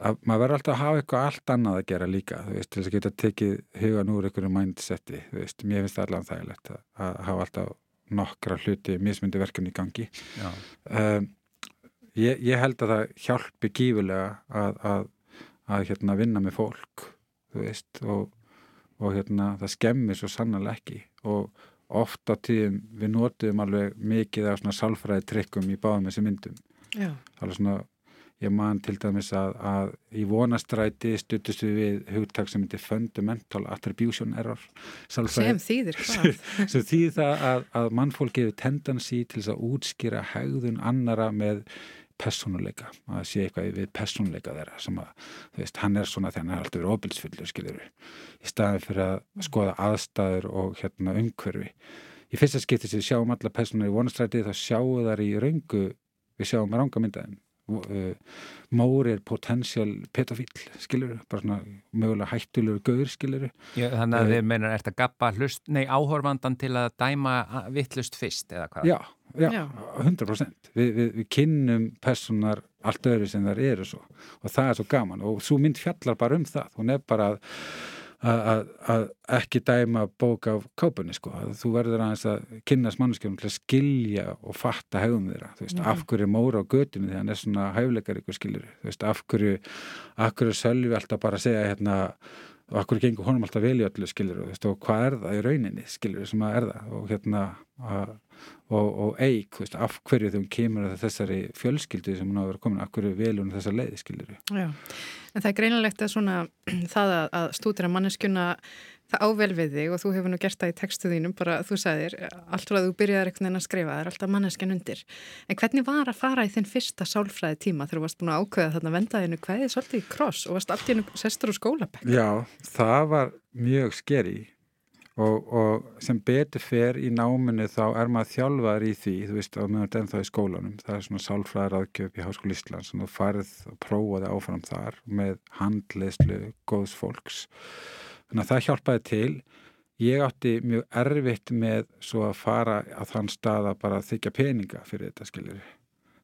að maður verður alltaf að hafa eitthvað allt annað að gera líka, þú veist, til þess að geta tekið hugan úr einhverju mindseti, þú veist, mér finnst það allan þægilegt að, að hafa alltaf nokkra hluti mismyndi verkefni í gangi. Um, ég, ég held að það hjálpi gífulega að, að, að hérna, vinna með fólk þú veist og, og hérna, það skemmir svo sannarlega ekki. Og oft á tíðum við notuðum alveg mikið af svona sálfræði trikkum í báðum þessi myndum. Já. alveg svona ég man til dæmis að, að í vonastræti stuttust við við hugtak sem heitir fundamental attribution error Sem þýðir hvað? sem þýðir það að, að mannfólki hefur tendansi til að útskýra hegðun annara með persónuleika, að sé eitthvað við persónuleika þeirra sem að, þú veist, hann er svona þegar hann er alltaf verið óbilsfullur, skiljur í staðin fyrir að skoða aðstæður og hérna umhverfi. Í fyrsta skipti sem við sjáum alla persónur í vonastræti þá sjáum þar í raungu, við sjáum ranga myndaðin. Móri er potential pedofíl, skiljur, bara svona mögulega hættulegur gauður, skiljur. Ég, þannig að Eh, þið meinar, ert að gappa hlust, nei, áhorfandan til að dæma vittlust fyrst eða hvað? Já, já, Já. 100%. Vi, við, við kynnum personar allt öðru sem þar eru svo og það er svo gaman og svo mynd fjallar bara um það. Hún er bara að, að, ekki dæma bók af kápunni sko, að þú verður aðeins að kynast mannskjónum til að skilja og fatta hegðum þeirra, þú veist, Mhm. af hverju er móra á götunni þegar hann er svona hæfleikar ykkur skilur, þú veist, af hverju af hverju er sölvi alltaf bara að segja hérna, og hverju gengur honum alltaf vel í öllu skilur, þú veist, og hvað er það í rauninni skilur, sem að er það, og hérna að, og, og þú veist, af hverju hún kemur að þessari fjölskyldu sem hún á að vera komin, af hverju velur hún þessa leið skilur, Já, en það er greinilegt að svona það að, að stúdira manneskjuna það ável við þig og þú hefur nú gert það í textu þínum, bara þú sagðir allt frá að þú byrjaðir einhvern veginn að skrifa, það er alltaf manneskjan undir. En hvernig var að fara í þinn fyrsta sálfræði tíma þegar þú varst búin að ákveða þarna vendaðinu hvaðið svolítið í kross og varst allt í hennu sestur og skólabæk? Já, það var mjög skeri og, og sem betur fer í náminu þá er maður þjálfar í því, þú veist, á meðan ennþá í skólanum, það er svona sálfræðar aðgjöf í Háskóli Íslands og þú farið og prófaði áfram þar með handleyslu góðs fólks. Þannig að það hjálpaði til. Ég átti mjög erfitt með svo að fara á þann stað að bara þykja peninga fyrir þetta, skiljur.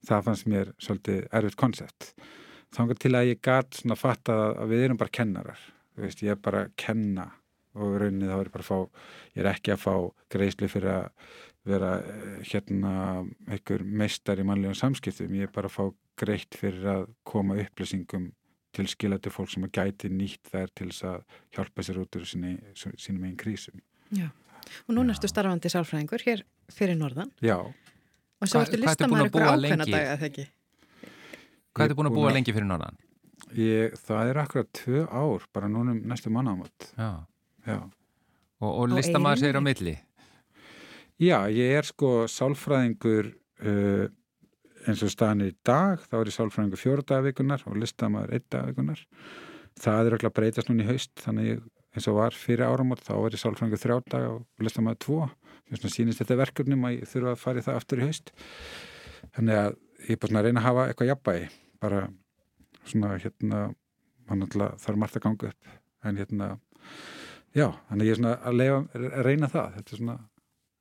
Það fannst mér svolítið erfitt koncept. Þannig til að ég gat svona fatta að við erum bara kennarar. Veist, ég er bara að kenna og í rauninni þá er ég bara að fá, ég er ekki að fá greiðslu fyrir að vera eh, hérna einhver meistar í mannlegum samskiptum, ég er bara að fá greitt fyrir að koma upplýsingum til skilati fólk sem að gæti nýtt þær til þess að hjálpa sér út úr sinni, sínum einn krísum. Já, og núna ertu starfandi sálfræðingur hér fyrir norðan Já, og svo ertu ertu að listamæður ykkur ákveðna lengi? daga, eða ekki? Hvað Ég er búin að búa lengi fyrir norðan? ég, það er akkurat tvö ár, bara núna um næstu mannaðamöld. Já. Já. Og, og listamaður segir á milli? Já, ég er sko sálfræðingur uh, eins og staðan er í dag, þá er ég sálfræðingur fjóra dagavikunar og listamaður einn dagavikunar. Það er öll að breytast núna í haust, þannig ég, eins og var fyrir áramót, þá er ég sálfræðingur þrjá dag og listamaður tvo. Þess vegna sýnist þetta verkefnum að ég þurfa að fara í það aftur í haust. Þannig að ég er bara svona að reyna að hafa eitthvað jafnbæði, bara svona hérna, alltaf þarf margt að ganga upp, en hérna, já, þannig að ég er svona að, leifa, að reyna það, þetta er svona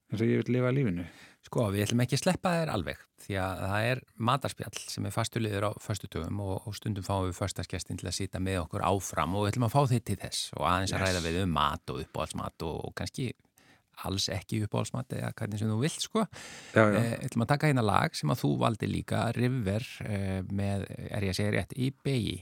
eins og ég vil lifa lífinu. Sko, við ætlum ekki að sleppa þér alveg því að það er matarspjall sem er fastuliður á föstutugum og, og stundum fáum við förstaskestin til að sýta með okkur áfram og við ætlum að fá þið til þess og aðeins að Yes. ræða við um mat og uppáhaldsmat og, og kannski alls ekki uppáhaldsmat eða hvernig sem þú vilt sko. Já, já. Eh, ætlum að taka hérna lag sem að þú valdi líka River eh, með, er ég að segja rétt, í begi.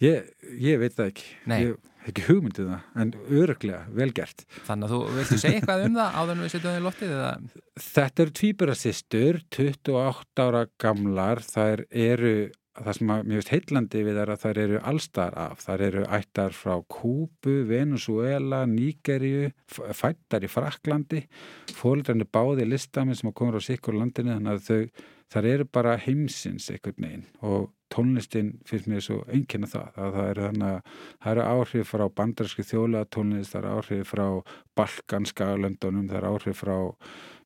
Ég, ég veit það ekki. Nei. Ég hef ekki hugmyndið það, en öruglega, vel gert. Þannig að þú viltu segja eitthvað um það áður en við setjum það í loftið eða Þetta eru tvíburasistur, 28 ára gamlar, þær eru, það sem að mér finnst heillandi við þær að þær eru allstar af. Þær eru ættar frá Kúbu, Venezuela, Nígeríu, fættar í Fraklandi, fóldrarnir báði listamenn sem komur á sikkur landinu, þannig að þau, þær eru bara heimsins einhvern veginn og tónlistin finnst mér svo einkenna það að það eru þannig að það eru áhrif frá bandarski þjóla tónlist, það eru áhrif frá balkanska löndunum, það eru áhrif frá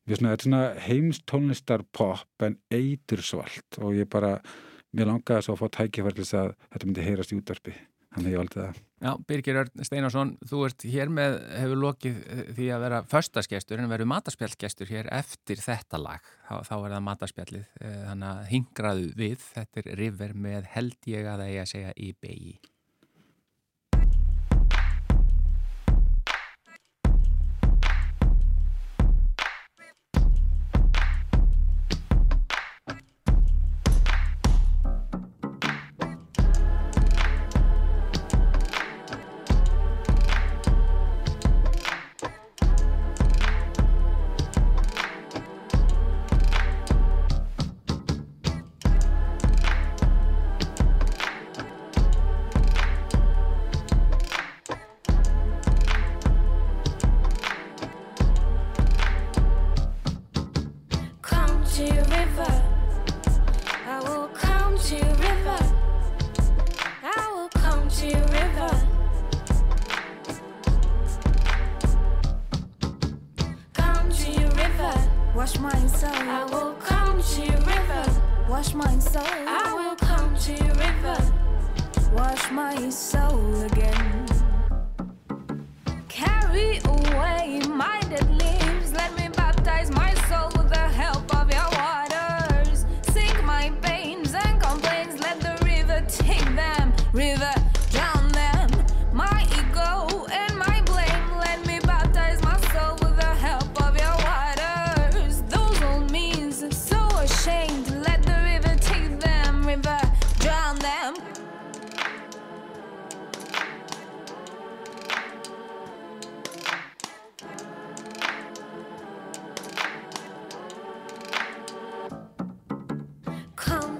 við svona, þetta er svona heims tónlistar pop en eitursvalt og ég bara, mér langaði svo að fá þess að þetta myndi heyrast í útvarpi þannig að ég valdi það. Já, Birgir Örn Steinarsson, þú ert hér með, hefur lokið því að vera föstaskestur en verður matarspjallgestur hér eftir þetta lag, þá, þá er það matarspjallið, eh, þannig að hingraðu við, þetta er River með held ég að það ég að segja í begi.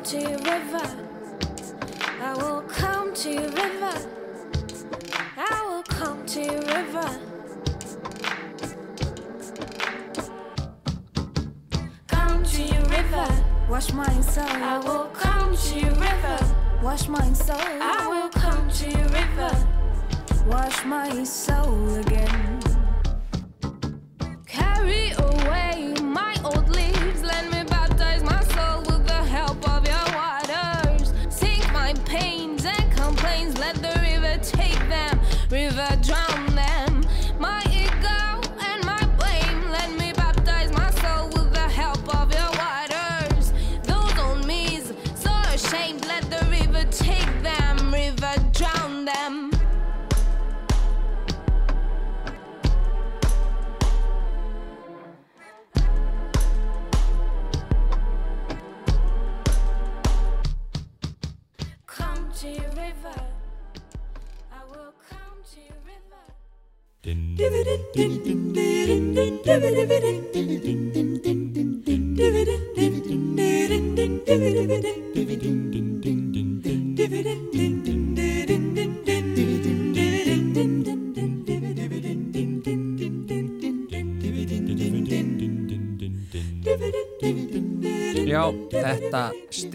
To your river. I will come to your river. I will come to your river. Come to your river. Wash my soul. I will come to your river. Wash my soul. I will come to your river. Wash my soul again.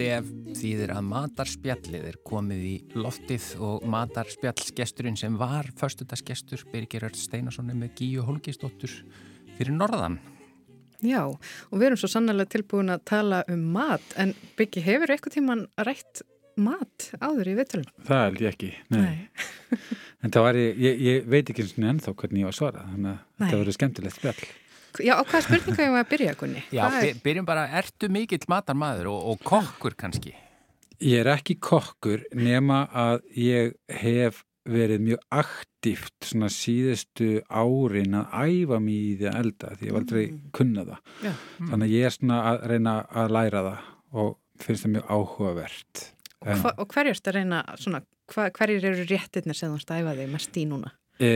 Stef þýðir að matarspjallið er komið í loftið og matarspjallsgesturinn sem var föstudagsgestur Birgir Örd Steinarssoni með Gíu Holgistóttur fyrir norðan. Já, og við erum svo sannlega tilbúin að tala um mat, en Byggi, hefur eitthvað tíman rætt mat áður í viðtölum? Það held ég ekki, nei. En það var ég, ég, ég veit ekki eins og ennþá hvernig ég var að svara, þannig að Nei. þetta verður skemmtilegt spjall. Já, á hvaða spurninga ég var að byrja, Gunni? Já, er- by- byrjum bara, ertu mikill matarmaður og, og kokkur kannski? Ég er ekki kokkur nema að ég hef verið mjög aktíft svona síðustu árin að æfa mig í því að elda því ég var aldrei kunna það. Já. Þannig að ég er svona að reyna að læra það og finnst það mjög áhugavert. En, Hva, og hverju ertu að reyna, svona, hva, hverjir eru réttirnir sem þú ert að æfa þig mest í núna? e,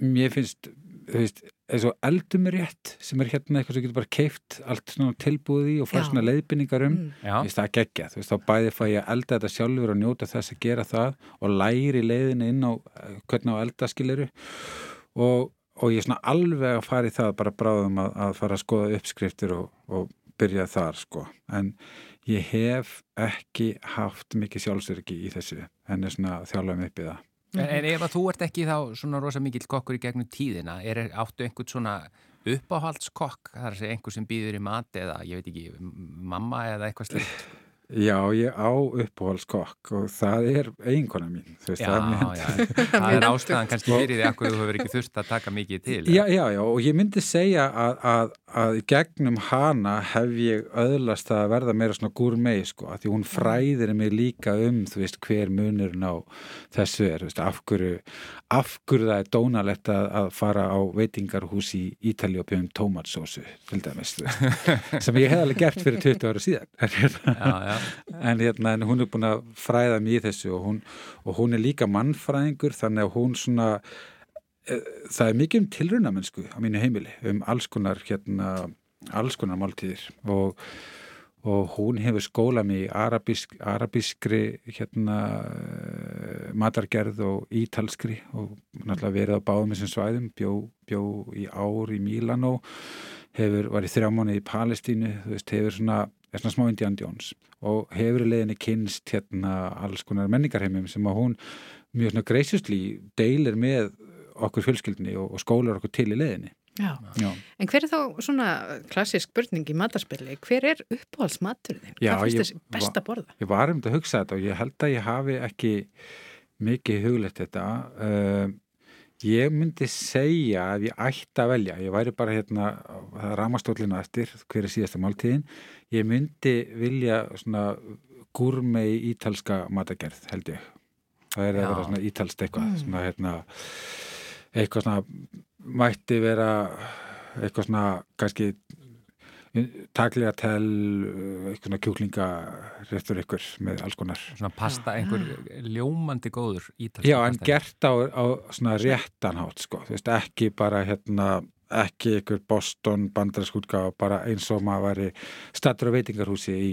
mér finnst, þú veist, eins og eldum er rétt sem er hérna eitthvað sem getur bara keift allt svona tilbúið í og fær Já. svona leiðbynningar um. Mm. Finnst það geggja, þú veist, þá bæði fæ ég að elda þetta sjálfur og njóta þess að gera það og læri leiðinu inn á eh, hvernig á elda skiliru og, og ég er svona alveg að fara í það bara bráðum að, að fara að skoða uppskriftir og, og byrja þar sko en ég hef ekki haft mikið sjálfsörgi í þessu en er svona mig upp í það en, en ef að þú ert ekki þá svona rosa mikill kokkur í gegnum tíðina, er áttu einhvern svona uppáhaldskokk, að segja einhver sem býður í mat eða, ég veit ekki, mamma eða eitthvað slíkt? Já, ég á uppáhaldskokk og það er eiginkona mín veist, Já, það já, það er ástæðan kannski fyrir því að þú hefur ekki þurft að taka mikið til. Já, já, já, og ég myndi segja að, að, að gegnum hana hef ég öðlast að verða meira svona gúrmei, sko, að því hún fræðir mig líka um, þú veist, hver munurinn á þessu er, þú veist, af hverju, af hverju það er dónalegt að, að fara á veitingarhús í Ítali og bjöðum tómatsósu, til dæmis, sem ég hef alveg gert fyrir 20 ára síðan, Já, já, en, hérna, en hún er búin að fræða mér í þessu og hún, og hún er líka mannfræðingur þannig að hún svona e, það er mikið um tilrunamennsku á mínu heimili um alls konar hérna, alls konar máltíðir. Og, og hún hefur skólað mig í arabísk, arabískri hérna eh, matargerð og ítalskri og náttúrulega verið á báðum þessum svæðum bjó, bjó í ár í Mílanó hefur, var í þrjá mánu í Palestínu, þú veist, hefur svona er svona smá Indiana Jones og hefur í leiðinni kynst hérna alls konar menningarheimum sem að hún mjög svona greisustli deilir með okkur fjölskyldni og, og skólar okkur til í leiðinni. Já. Já, En hver er þá svona klassisk spurning í matarspili? Hver er uppáhaldsmaturinn Hvað finnst þessi best að borða? ég var um þetta að hugsa þetta og ég held að ég hafi ekki mikið huglegt þetta. Uh, ég myndi segja að ég ætti að velja. Ég væri bara hérna, það er ramastólinu eftir hver er síðasta máltíðin. Ég myndi vilja svona gúrmei ítalska matagerð held ég. Það er að Já. vera svona ítalst eitthvað, svona hérna, eitthvað svona mætti vera eitthvað svona kannski taklega tel eitthvað svona kjúklinga réttur ykkur með alls konar svona pasta, einhver ljómandi góður ítalska Já, en pasta. gert á, á svona réttanhátt sko, þú veist, ekki bara hérna, ekki ykkur Boston bandarskútka, bara eins og maður væri stattur á veitingarhúsi í,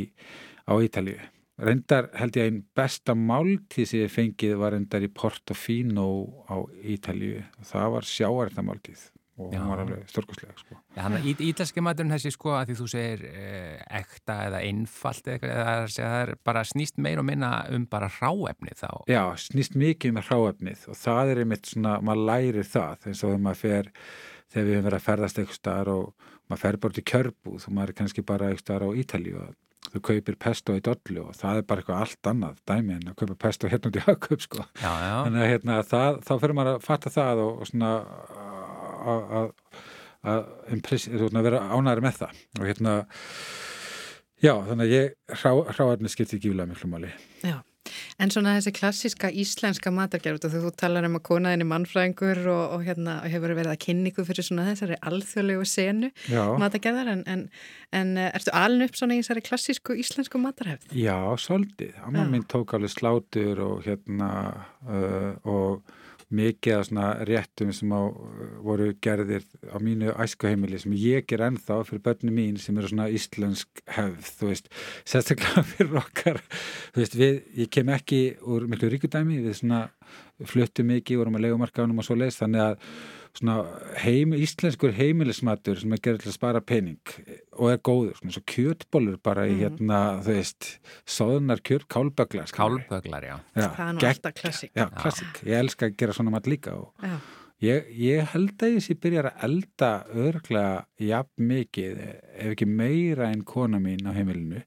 á Ítalíu reyndar held ég einn besta máltíð sem ég fengið var reyndar í Portofino á Ítalíu það var sjáarðamáltíð og Já. hún var alveg stórkostlega sko. Ítalski maturinn þessi sko að því þú segir eh, ekta eða einfalt eða eða það er- bara snýst meir og minna um bara ráefni þá. Já, snýst mikið með hráefnið og það er einmitt svona, maður lærir það eins og þegar maður fer þegar við höfum verið að ferðast eitthvað staðar og maður fer bara til kjörbúð og maður er kannski bara eitthvað staðar á Ítalíu og þú kaupir pesto í dollu og það er bara eitthvað allt annað dæmi en að kaupa pesto hérna út í hagkaup sko. Já, já. þannig að hérna, það, þá fyrir maður að fatta það og, og svona að- vera ánæður með það og hérna já, þannig að ég hrá, hráefni skipti gíflega miklu máli Já, en svona þessi klassíska íslenska matargerð, þú, þú talar um að konaðin er mannfræðingur og, og hérna hefur verið að kynningu fyrir svona þessari alþjóðlegu senu Já. matargerðar, en, en, en eh, ertu alin upp svona í þessari klassísku íslensku matarhefð? Já, svolítið. Amma mín tók alveg slátur og hérna uh, og mikið af svona réttum sem á, voru gerðir á mínu æskuheimili sem ég ger ennþá fyrir börnum mín sem eru svona íslensk hefð, þú veist, sérstaklega fyrir okkar, þú veist, við, ég kem ekki úr miklu ríkudæmi, við svona fluttum mikið, vorum að legumarkaðunum og svo leist, þannig að heim, íslenskur heimilismatur sem er gerð til að spara pening og er góður, svona svo kjötbólur bara í hérna, þú veist soðnar kjör, kálbögla skilurðu. Kálböglar, já. Já, Það er nú alltaf klassík. Já, klassik, ég elska að gera svona mat líka og Já, ég, ég held að ég sé byrjar að elda örglega jafn mikið ef ekki meira en kona mín á heimilinu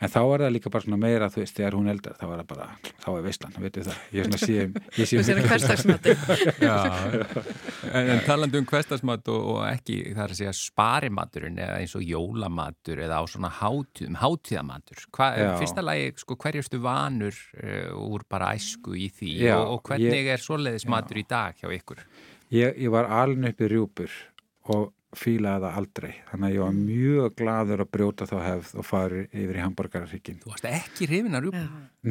en þá er það líka bara svona meira þú veist, þegar hún eldar, þá er það bara þá er veistlan, veitu það, ég er svona sé ég sé þú sér að hverstagsmati. Já, en, en talandi um hverstasmat og, og ekki, það er að segja sparimaturinn eða eins og jólamatur eða á svona hátíðum, hátíðamatur. Hvað, Já. fyrsta lagi, sko, hverjustu vanur uh, úr bara æsku í því Já, og, og hvernig ég- er svoleiðis matur í dag hjá ykkur? ég, ég var alin upp í rjúpur og fílaði það aldrei. Þannig að ég var mjög gladur að brjóta þá hefð og fari yfir í hambúrgararhyggjum Þú varst ekki hrifin að rjúpa?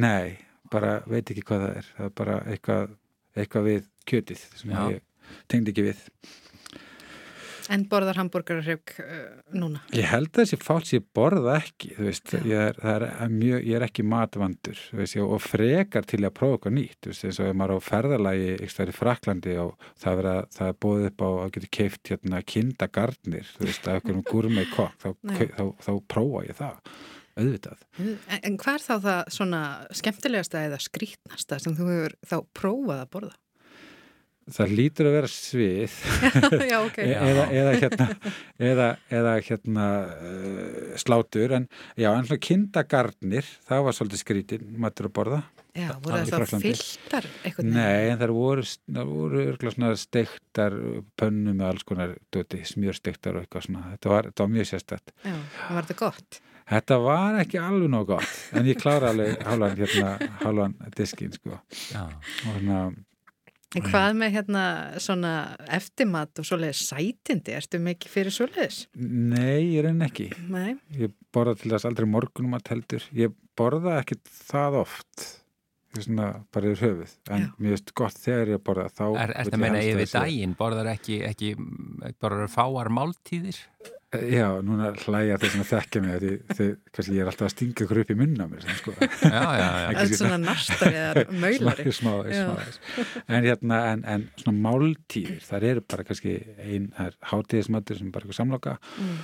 Nei, bara veit ekki hvað það er. Það er bara eitthvað, eitthvað við kjötið sem Já. ég tengdi ekki við En borðar hambúrgararhjög uh, núna? Ég held að þessi sem ég borða ekki þú veist, ég er, er mjög, ég er ekki matvandur þú veist, ég, og frekar til að prófa eitthvað nýtt þú veist, eins og ef maður er á ferðalagi í Fraklandi og það er, að, það er bóðið upp á að geta keift hérna kindagarnir þú veist, af einhverjum gúrmei kokk þá, þá, þá, þá prófa ég það auðvitað. En, en hvað er þá það svona skemmtilegasta eða skrítnasta sem þú hefur þá prófað að borða? Það lítur að vera svið Já, ok. E- eða, eða hérna, eða, eða hérna uh, slátur en já, en svona kindagarnir það var svolítið skrítin, matur að borða Já, voru það þá fylltar eitthvað? Nei, en það voru, voru steiktar pönnu með alls konar döti, smjörsteiktar og eitthvað svona þetta var, þetta var mjög sérstætt Já, var þetta gott? Þetta var ekki alveg nóg gott en ég klára alveg hálfan hérna, hálfan diskin sko Já. og svona, En hvað með hérna svona eftirmat og svoleiðis sætindi? Ertu mikið fyrir svoleiðis? nei, ég reyni ekki Nei. ég borða til þess aldrei morgunum að heldur ég borða ekki það oft svona bara yfir höfuð en Já. mér veist gott þegar ég borða þá Er, þetta meina yfir daginn, borðar ekki, ekki borðar fáar máltíðir? Já, núna hlæja þeir sem að þekkja mig því, því kannski ég er alltaf að stinga ykkur upp í munna mér sem, sko. Já, já, já. Er svona narstari eða maulari. smá, smá, Já. smá, en hérna en, en svona máltíðir, þar eru bara kannski ein, það er hátíðismættur sem bara eitthvað samloka Mm.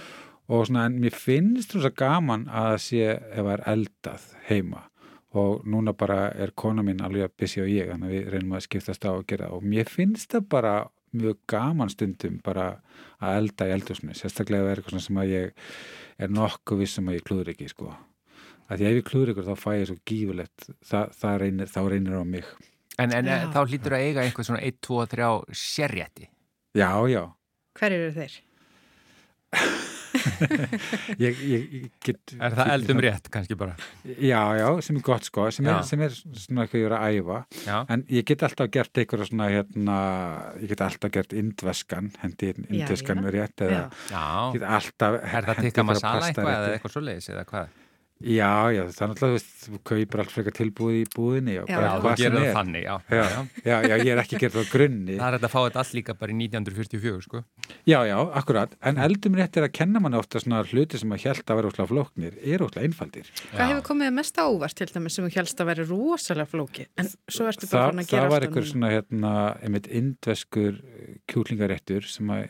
og svona en mér finnst þú svo gaman að sé ef það er eldað heima og núna bara er kona mín alveg að busy og ég, þannig að við reynum að skiptast á að gera og mér finnst það bara mjög gaman stundum bara að elda í eldhúsinu, sérstaklega er eitthvað svona sem að ég er nokkuð vissum að ég klúður ekki sko að því ef ég klúður ykkur þá fæ ég svo gífulegt það, það reynir, þá reynir á mig En, en þá hlýtur að eiga einhver svona 1, 2, 3 sérrétti. já, já, Hver eru þeir? Ég, ég, get Er það eldum rétt kannski bara? já, já, sem er gott sko sem er, sem er svona eitthvað ég er að æfa Já. en ég get alltaf gert einhverja svona hérna, ég get alltaf gert indveskan hendi indveskan með rétt eða Já. Já. ég get alltaf Er það tikka masala eitthvað eða eitthvað svoleiðis eða hvað? Já, já, það er náttúrulega, þú kaupir allt frekar tilbúið í búðinni og Já, bara já, þú gerir það þannig, já. Já, já, já, ég er ekki að gera það á grunni. Það er þetta að fá þetta allt líka bara í 1944, sko. Já, já, akkurat, en eldum rétt er að kenna manni ofta svona hluti sem að held að vera óslega flóknir, er óslega einfaldir. Hvað hefur komið mest á óvart til dæmis sem þú helst að vera rosalega flóki en svo ertu bara fann að gera það var einhver svona, hérna, einmitt indveskur kjúklingaréttur sem að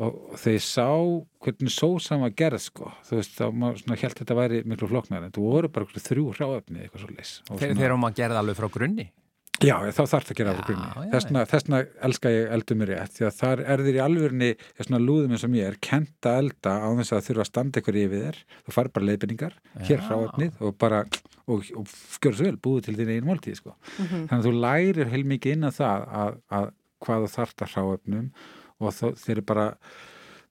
og ég sá hvernig sósan var gerð, sko, þú veist, þá maður svona held þetta væri miklu flóknar, en þú voru bara þrjú hráöfni eitthvað svo leys. Þegar, þegar maður gerði alveg frá grunni. Já, þá þarf það að gera Já, á grunni. já, Þessna, þessna elska ég eldum mér rétt, því að þar er þér í alvörni, svona lúðum eins og mér, kent að elda á þess að þurfa að standa ykkur yfir þér, þú fær bara leiðbendingar, hér hráöfnið og bara, og, og gjör svo vel, búið til þín einu máltíð, sko. Mhm. Þannig að þú lærir heilmikið inn á það að, að að og þeir bara,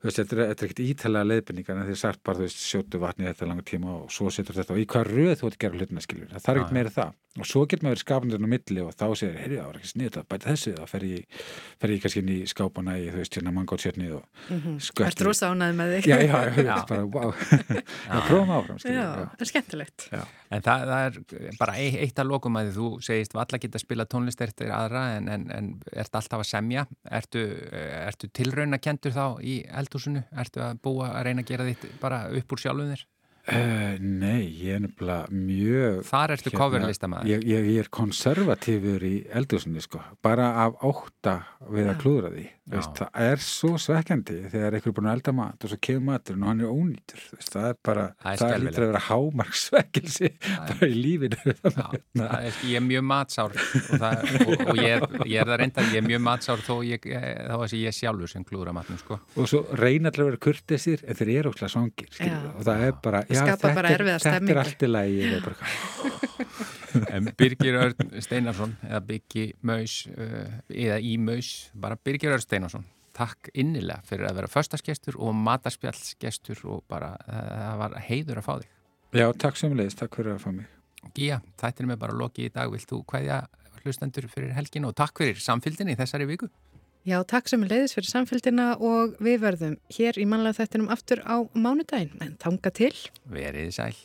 veist, þetta er, þetta er ekkert ítalega leiðbendingar en þeir sagt bara, þú veist, sjótu vatni þetta langa tíma og svo setur þetta og í hvað röð þú ert að gera hlutina skiljur, það þarf ekkert meira það og svo getur maður verið skapandur á milli og þá segir, heyrðu, það var ekki snið að bæta þessu þá fer ég, fer ég kannski inn í skápana í, þú veist, hérna mangótsjötni og Mhm. skvett Ertu rosa ánæði með þig? Já, já, já, Já. bara, wow það prófum áfram, skiljur Já, já. það er skemmtilegt. Já. En það, það er bara ei- eitt að lokum að því þú segist valla geta að spila tónlist eftir aðra en, en, en ertu alltaf að semja ertu, ertu tilraunakendur þá í eldhúsinu, ertu að búa að reyna að gera þitt bara upp úr sjálfum þér Uh, nei, ég er nefnilega mjög þar ertu hérna, coverlistamaður ég, ég, ég er konservatífur í eldursunni sko, bara af ótta við að Já. klúðra því. Veist, það er svo svekkjandi þegar einhver er búin að elda mat og svo kemur maturinn og hann er ónýtur veist, það er bara, Það er það, lítur að vera hámark svekkelsi bara í lífinu Já, það er, ég er mjög matsár og, það, og, og ég, er, ég er það reyndar, ég er mjög matsár þó, ég, eh, þá er ég sjálfur sem klúra matnum sko. og svo reyna allir að vera kurtisir en þeir eru Já. skilurðu, og það er bara, Það já, skapar þetta, þetta er allt í lagi ég er bara, Birgir Örn Steinarsson eða Byggi Maus uh, eða í Maus, bara Birgir Örn Steinarsson. Takk innilega fyrir að vera föstaskestur og matarspjallsgestur og bara uh, það var heiður að fá þig. Já, takk sömulegis, takk fyrir að fá mig. Gíja, þættir með bara loki í dag. Vilt þú hvaðja hlustendur fyrir helgin og takk fyrir samfylgdinni í þessari viku? Já, takk sem er leiðis fyrir samfélgina og við verðum hér í mannlega þættinum aftur á mánudaginn, en tanga til. Verið sæl